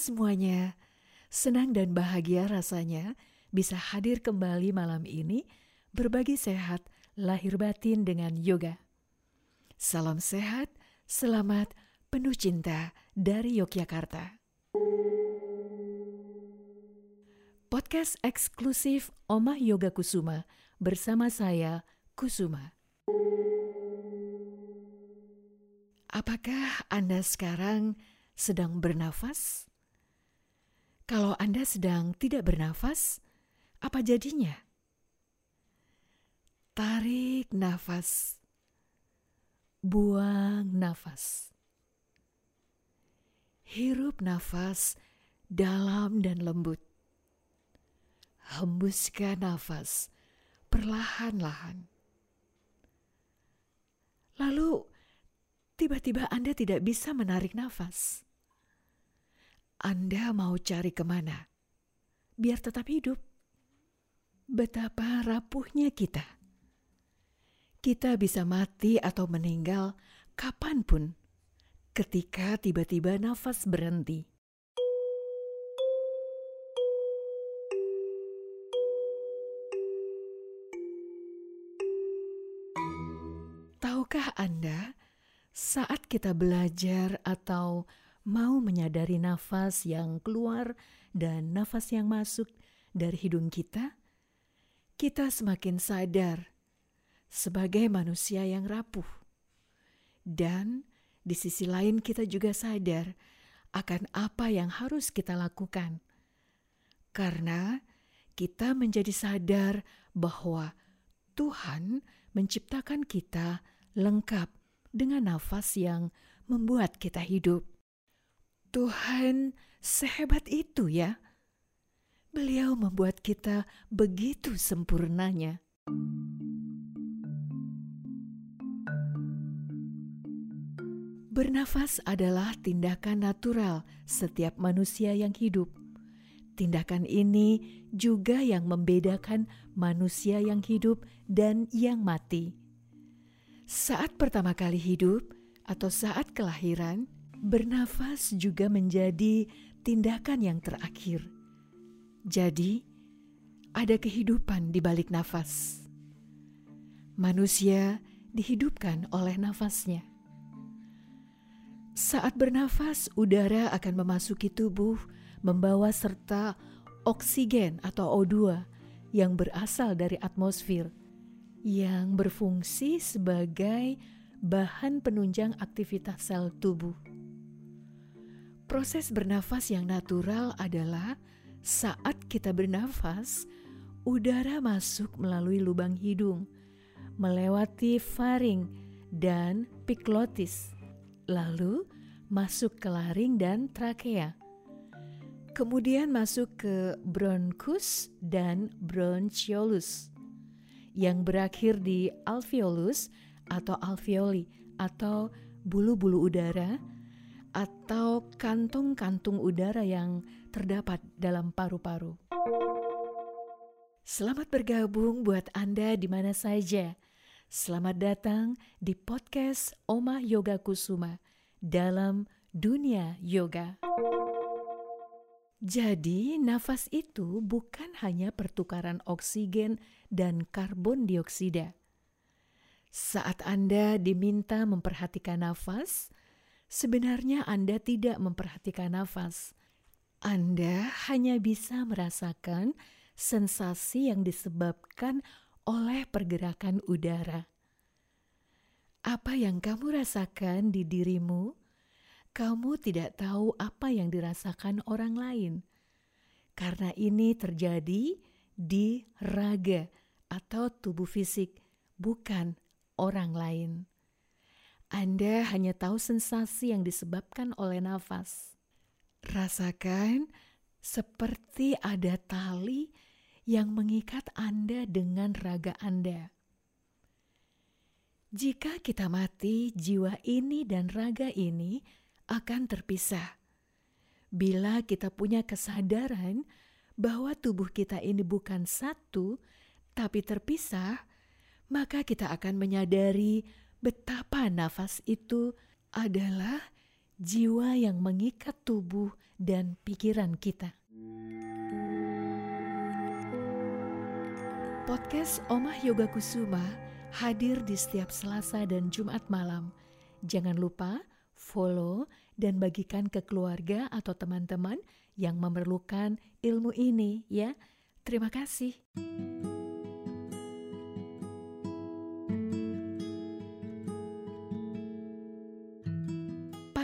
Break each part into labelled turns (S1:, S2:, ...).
S1: semuanya, senang dan bahagia rasanya bisa hadir kembali malam ini berbagi sehat lahir batin dengan yoga. Salam sehat, selamat, penuh cinta dari Yogyakarta. Podcast eksklusif Omah Yoga Kusuma bersama saya, Kusuma. Apakah Anda sekarang sedang bernafas? Kalau Anda sedang tidak bernafas, apa jadinya? Tarik nafas, buang nafas, hirup nafas dalam dan lembut, hembuskan nafas perlahan-lahan. Lalu, tiba-tiba Anda tidak bisa menarik nafas. Anda mau cari ke mana? Biar tetap hidup. Betapa rapuhnya kita. Kita bisa mati atau meninggal kapan pun ketika tiba-tiba nafas berhenti. Tahukah Anda, saat kita belajar atau mau menyadari nafas yang keluar dan nafas yang masuk dari hidung kita, kita semakin sadar sebagai manusia yang rapuh. Dan di sisi lain kita juga sadar akan apa yang harus kita lakukan. Karena kita menjadi sadar bahwa Tuhan menciptakan kita lengkap dengan nafas yang membuat kita hidup. Tuhan sehebat itu ya. Beliau membuat kita begitu sempurnanya. Bernafas adalah tindakan natural setiap manusia yang hidup. Tindakan ini juga yang membedakan manusia yang hidup dan yang mati. Saat pertama kali hidup atau saat kelahiran, Bernafas juga menjadi tindakan yang terakhir. Jadi, ada kehidupan di balik nafas. Manusia dihidupkan oleh nafasnya. Saat bernafas, udara akan memasuki tubuh, membawa serta oksigen atau O2 yang berasal dari atmosfer, yang berfungsi sebagai bahan penunjang aktivitas sel tubuh. Proses bernafas yang natural adalah saat kita bernafas, udara masuk melalui lubang hidung, melewati faring dan piklotis, lalu masuk ke laring dan trakea. Kemudian masuk ke bronchus dan bronchiolus yang berakhir di alveolus atau alveoli atau bulu-bulu udara atau kantung-kantung udara yang terdapat dalam paru-paru. Selamat bergabung buat Anda di mana saja. Selamat datang di podcast Oma Yoga Kusuma dalam dunia yoga. Jadi, nafas itu bukan hanya pertukaran oksigen dan karbon dioksida. Saat Anda diminta memperhatikan nafas, Sebenarnya Anda tidak memperhatikan nafas. Anda hanya bisa merasakan sensasi yang disebabkan oleh pergerakan udara. Apa yang kamu rasakan di dirimu, kamu tidak tahu apa yang dirasakan orang lain. Karena ini terjadi di raga atau tubuh fisik, bukan orang lain. Anda hanya tahu sensasi yang disebabkan oleh nafas. Rasakan seperti ada tali yang mengikat Anda dengan raga Anda. Jika kita mati, jiwa ini dan raga ini akan terpisah. Bila kita punya kesadaran bahwa tubuh kita ini bukan satu, tapi terpisah, maka kita akan menyadari betapa nafas itu adalah jiwa yang mengikat tubuh dan pikiran kita. Podcast Omah Yoga Kusuma hadir di setiap Selasa dan Jumat malam. Jangan lupa follow dan bagikan ke keluarga atau teman-teman yang memerlukan ilmu ini ya. Terima kasih.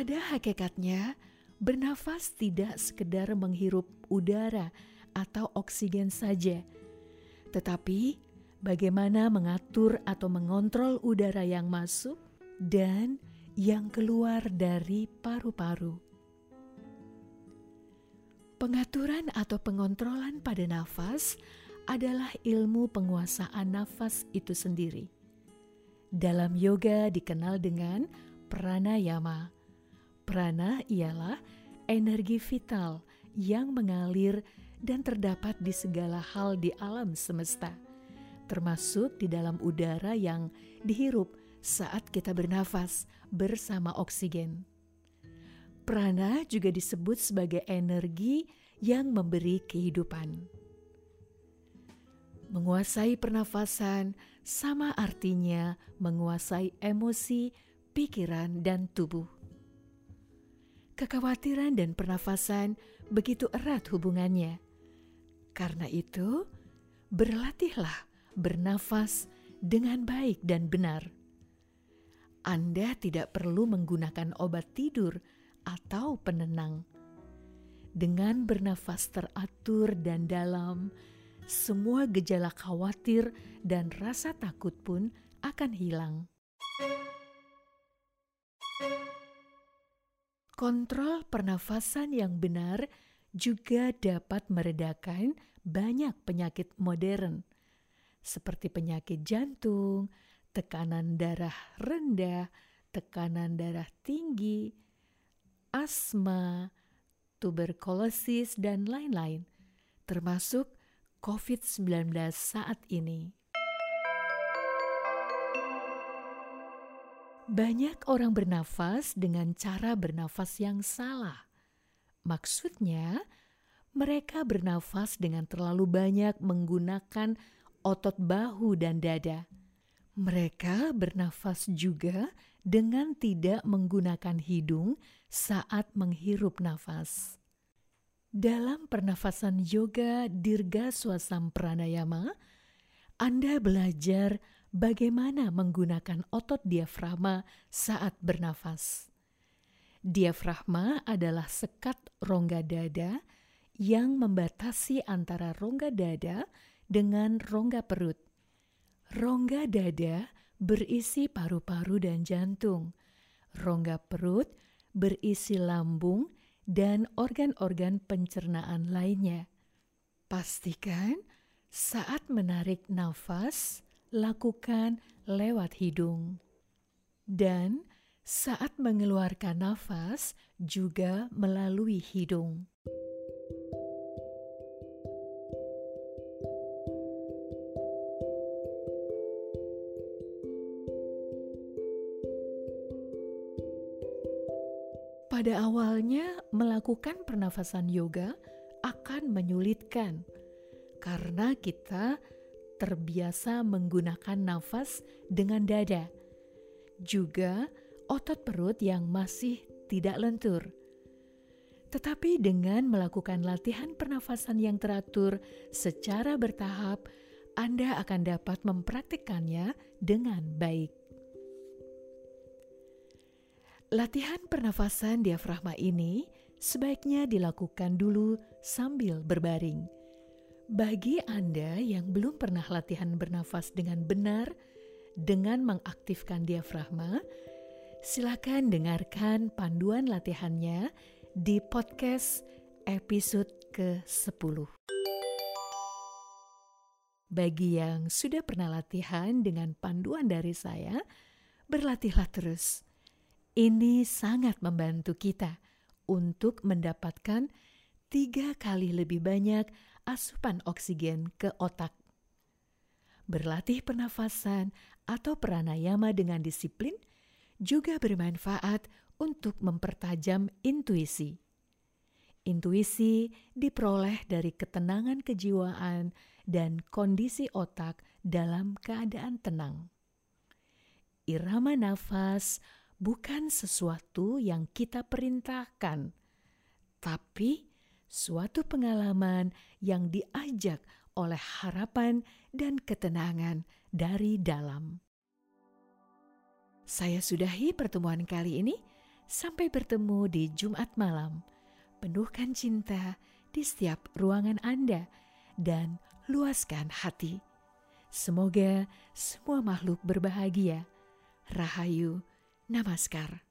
S1: Pada hakikatnya, bernafas tidak sekedar menghirup udara atau oksigen saja, tetapi bagaimana mengatur atau mengontrol udara yang masuk dan yang keluar dari paru-paru. Pengaturan atau pengontrolan pada nafas adalah ilmu penguasaan nafas itu sendiri. Dalam yoga dikenal dengan pranayama. Prana ialah energi vital yang mengalir dan terdapat di segala hal di alam semesta, termasuk di dalam udara yang dihirup saat kita bernafas bersama oksigen. Prana juga disebut sebagai energi yang memberi kehidupan. Menguasai pernafasan sama artinya menguasai emosi, pikiran, dan tubuh. Kekhawatiran dan pernafasan begitu erat hubungannya. Karena itu, berlatihlah bernafas dengan baik dan benar. Anda tidak perlu menggunakan obat tidur atau penenang. Dengan bernafas teratur dan dalam, semua gejala khawatir dan rasa takut pun akan hilang. Kontrol pernafasan yang benar juga dapat meredakan banyak penyakit modern, seperti penyakit jantung, tekanan darah rendah, tekanan darah tinggi, asma, tuberkulosis, dan lain-lain, termasuk COVID-19 saat ini. Banyak orang bernafas dengan cara bernafas yang salah. Maksudnya, mereka bernafas dengan terlalu banyak menggunakan otot bahu dan dada. Mereka bernafas juga dengan tidak menggunakan hidung saat menghirup nafas. Dalam pernafasan yoga Dirga Swasam Pranayama, Anda belajar bagaimana menggunakan otot diafragma saat bernafas. Diafragma adalah sekat rongga dada yang membatasi antara rongga dada dengan rongga perut. Rongga dada berisi paru-paru dan jantung. Rongga perut berisi lambung dan organ-organ pencernaan lainnya. Pastikan saat menarik nafas, lakukan lewat hidung. Dan saat mengeluarkan nafas, juga melalui hidung. Pada awalnya, melakukan pernafasan yoga akan menyulitkan karena kita terbiasa menggunakan nafas dengan dada, juga otot perut yang masih tidak lentur. Tetapi dengan melakukan latihan pernafasan yang teratur secara bertahap, Anda akan dapat mempraktikkannya dengan baik. Latihan pernafasan diafragma ini sebaiknya dilakukan dulu sambil berbaring. Bagi Anda yang belum pernah latihan bernafas dengan benar dengan mengaktifkan diafragma, silakan dengarkan panduan latihannya di podcast episode ke-10. Bagi yang sudah pernah latihan dengan panduan dari saya, berlatihlah terus ini sangat membantu kita untuk mendapatkan tiga kali lebih banyak asupan oksigen ke otak. Berlatih pernafasan atau pranayama dengan disiplin juga bermanfaat untuk mempertajam intuisi. Intuisi diperoleh dari ketenangan kejiwaan dan kondisi otak dalam keadaan tenang. Irama nafas bukan sesuatu yang kita perintahkan, tapi suatu pengalaman yang diajak oleh harapan dan ketenangan dari dalam. Saya sudahi pertemuan kali ini. Sampai bertemu di Jumat malam. Penuhkan cinta di setiap ruangan Anda dan luaskan hati. Semoga semua makhluk berbahagia. Rahayu, Namaskar.